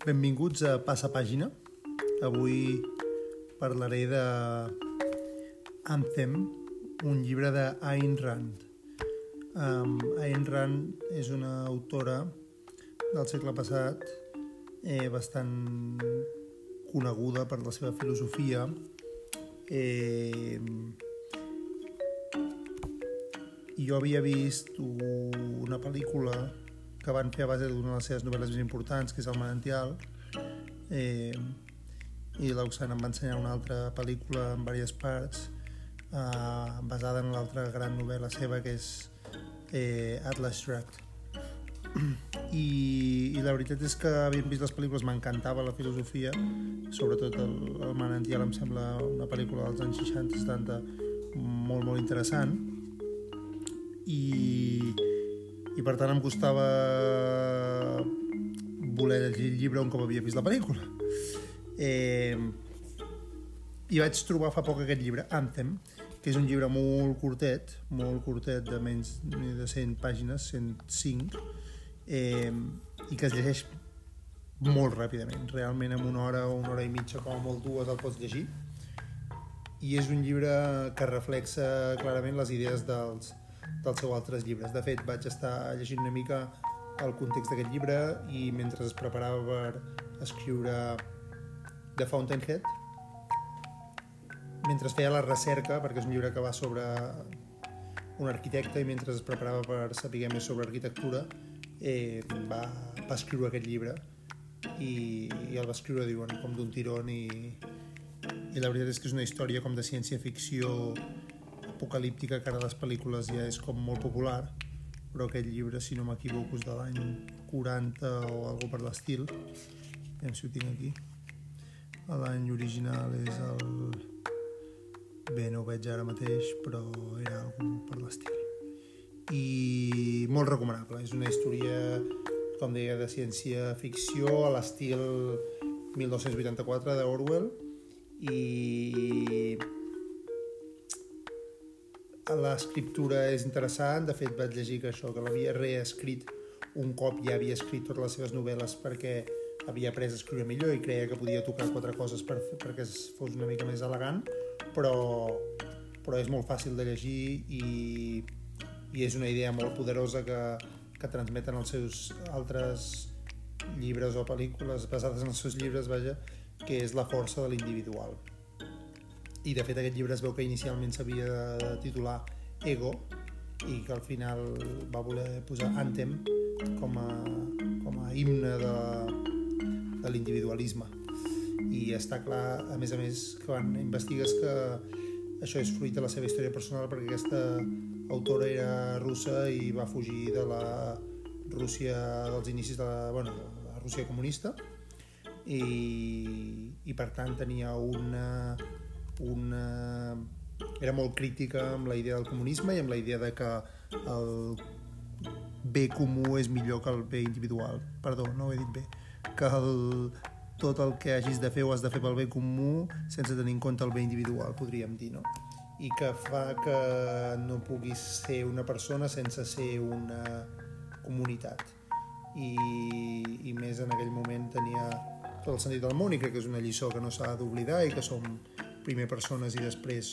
Benvinguts a Passa Pàgina. Avui parlaré de Anthem, un llibre de Ayn Rand. Um, Ayn Rand és una autora del segle passat eh, bastant coneguda per la seva filosofia. Eh, jo havia vist una pel·lícula que van fer a base d'una de les seves novel·les més importants, que és El Manantial, eh, i l'Oxana em va ensenyar una altra pel·lícula en diverses parts, eh, basada en l'altra gran novel·la seva, que és eh, Atlas Shrugged. I, I la veritat és que havent vist les pel·lícules m'encantava la filosofia, sobretot el, el Manantial em sembla una pel·lícula dels anys 60-70 molt, molt interessant, i, i per tant em costava voler llegir el llibre un cop havia vist la pel·lícula. Eh, I vaig trobar fa poc aquest llibre, Anthem, que és un llibre molt curtet, molt curtet, de menys de 100 pàgines, 105, eh, i que es llegeix molt ràpidament. Realment en una hora o una hora i mitja, com a molt dues, el pots llegir. I és un llibre que reflexa clarament les idees dels, dels seus altres llibres. De fet, vaig estar llegint una mica el context d'aquest llibre i mentre es preparava per escriure The Fountainhead, mentre feia la recerca, perquè és un llibre que va sobre un arquitecte i mentre es preparava per saber més sobre arquitectura, eh, va, va escriure aquest llibre i, i el va escriure, diuen, com d'un tirón i, i la veritat és que és una història com de ciència-ficció apocalíptica que ara les pel·lícules ja és com molt popular però aquest llibre, si no m'equivoco, és de l'any 40 o algo per l'estil. Aviam si ho tinc aquí. L'any original és el bé, no ho veig ara mateix però era algo per l'estil. I molt recomanable. És una història com deia de ciència-ficció a l'estil 1984 d'Orwell i l'escriptura és interessant, de fet vaig llegir que això, que l'havia reescrit un cop ja havia escrit totes les seves novel·les perquè havia après a escriure millor i creia que podia tocar quatre coses per, perquè fos una mica més elegant, però, però és molt fàcil de llegir i, i és una idea molt poderosa que, que transmeten els seus altres llibres o pel·lícules basades en els seus llibres, vaja, que és la força de l'individual i de fet aquest llibre es veu que inicialment s'havia de titular Ego i que al final va voler posar Anthem com a, com a himne de, de l'individualisme. I està clar, a més a més, quan investigues que això és fruit de la seva història personal perquè aquesta autora era russa i va fugir de la Rússia dels inicis de la, bueno, la Rússia comunista i, i per tant tenia una una... era molt crítica amb la idea del comunisme i amb la idea de que el bé comú és millor que el bé individual. Perdó, no ho he dit bé. Que el, tot el que hagis de fer ho has de fer pel bé comú sense tenir en compte el bé individual, podríem dir, no? I que fa que no puguis ser una persona sense ser una comunitat. I, i més en aquell moment tenia tot el sentit del món i crec que és una lliçó que no s'ha d'oblidar i que som primer persones i després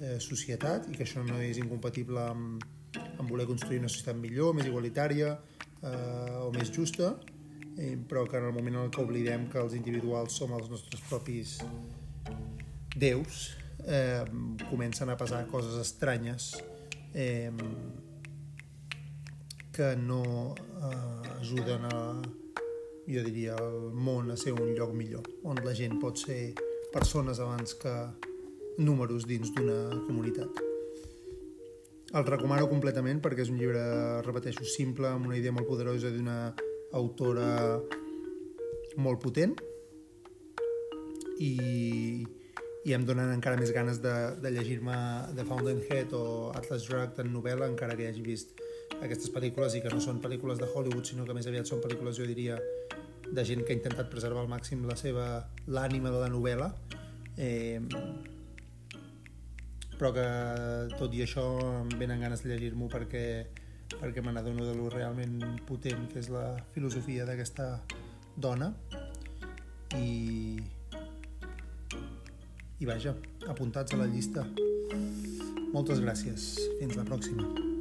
eh, societat i que això no és incompatible amb, amb voler construir una societat millor, més igualitària eh, o més justa, eh, però que en el moment en què oblidem que els individuals som els nostres propis déus, eh, comencen a passar coses estranyes eh, que no eh, ajuden a, jo diria, el món a ser un lloc millor, on la gent pot ser persones abans que números dins d'una comunitat. El recomano completament perquè és un llibre, repeteixo, simple, amb una idea molt poderosa d'una autora molt potent i, i em donen encara més ganes de, de llegir-me The Fountainhead o Atlas Shrugged en novel·la, encara que hagi vist aquestes pel·lícules i que no són pel·lícules de Hollywood, sinó que més aviat són pel·lícules, jo diria, de gent que ha intentat preservar al màxim la seva l'ànima de la novel·la eh, però que tot i això em venen ganes de llegir-m'ho perquè, perquè me n'adono de lo realment potent que és la filosofia d'aquesta dona i i vaja, apuntats a la llista. Moltes gràcies. Fins la pròxima.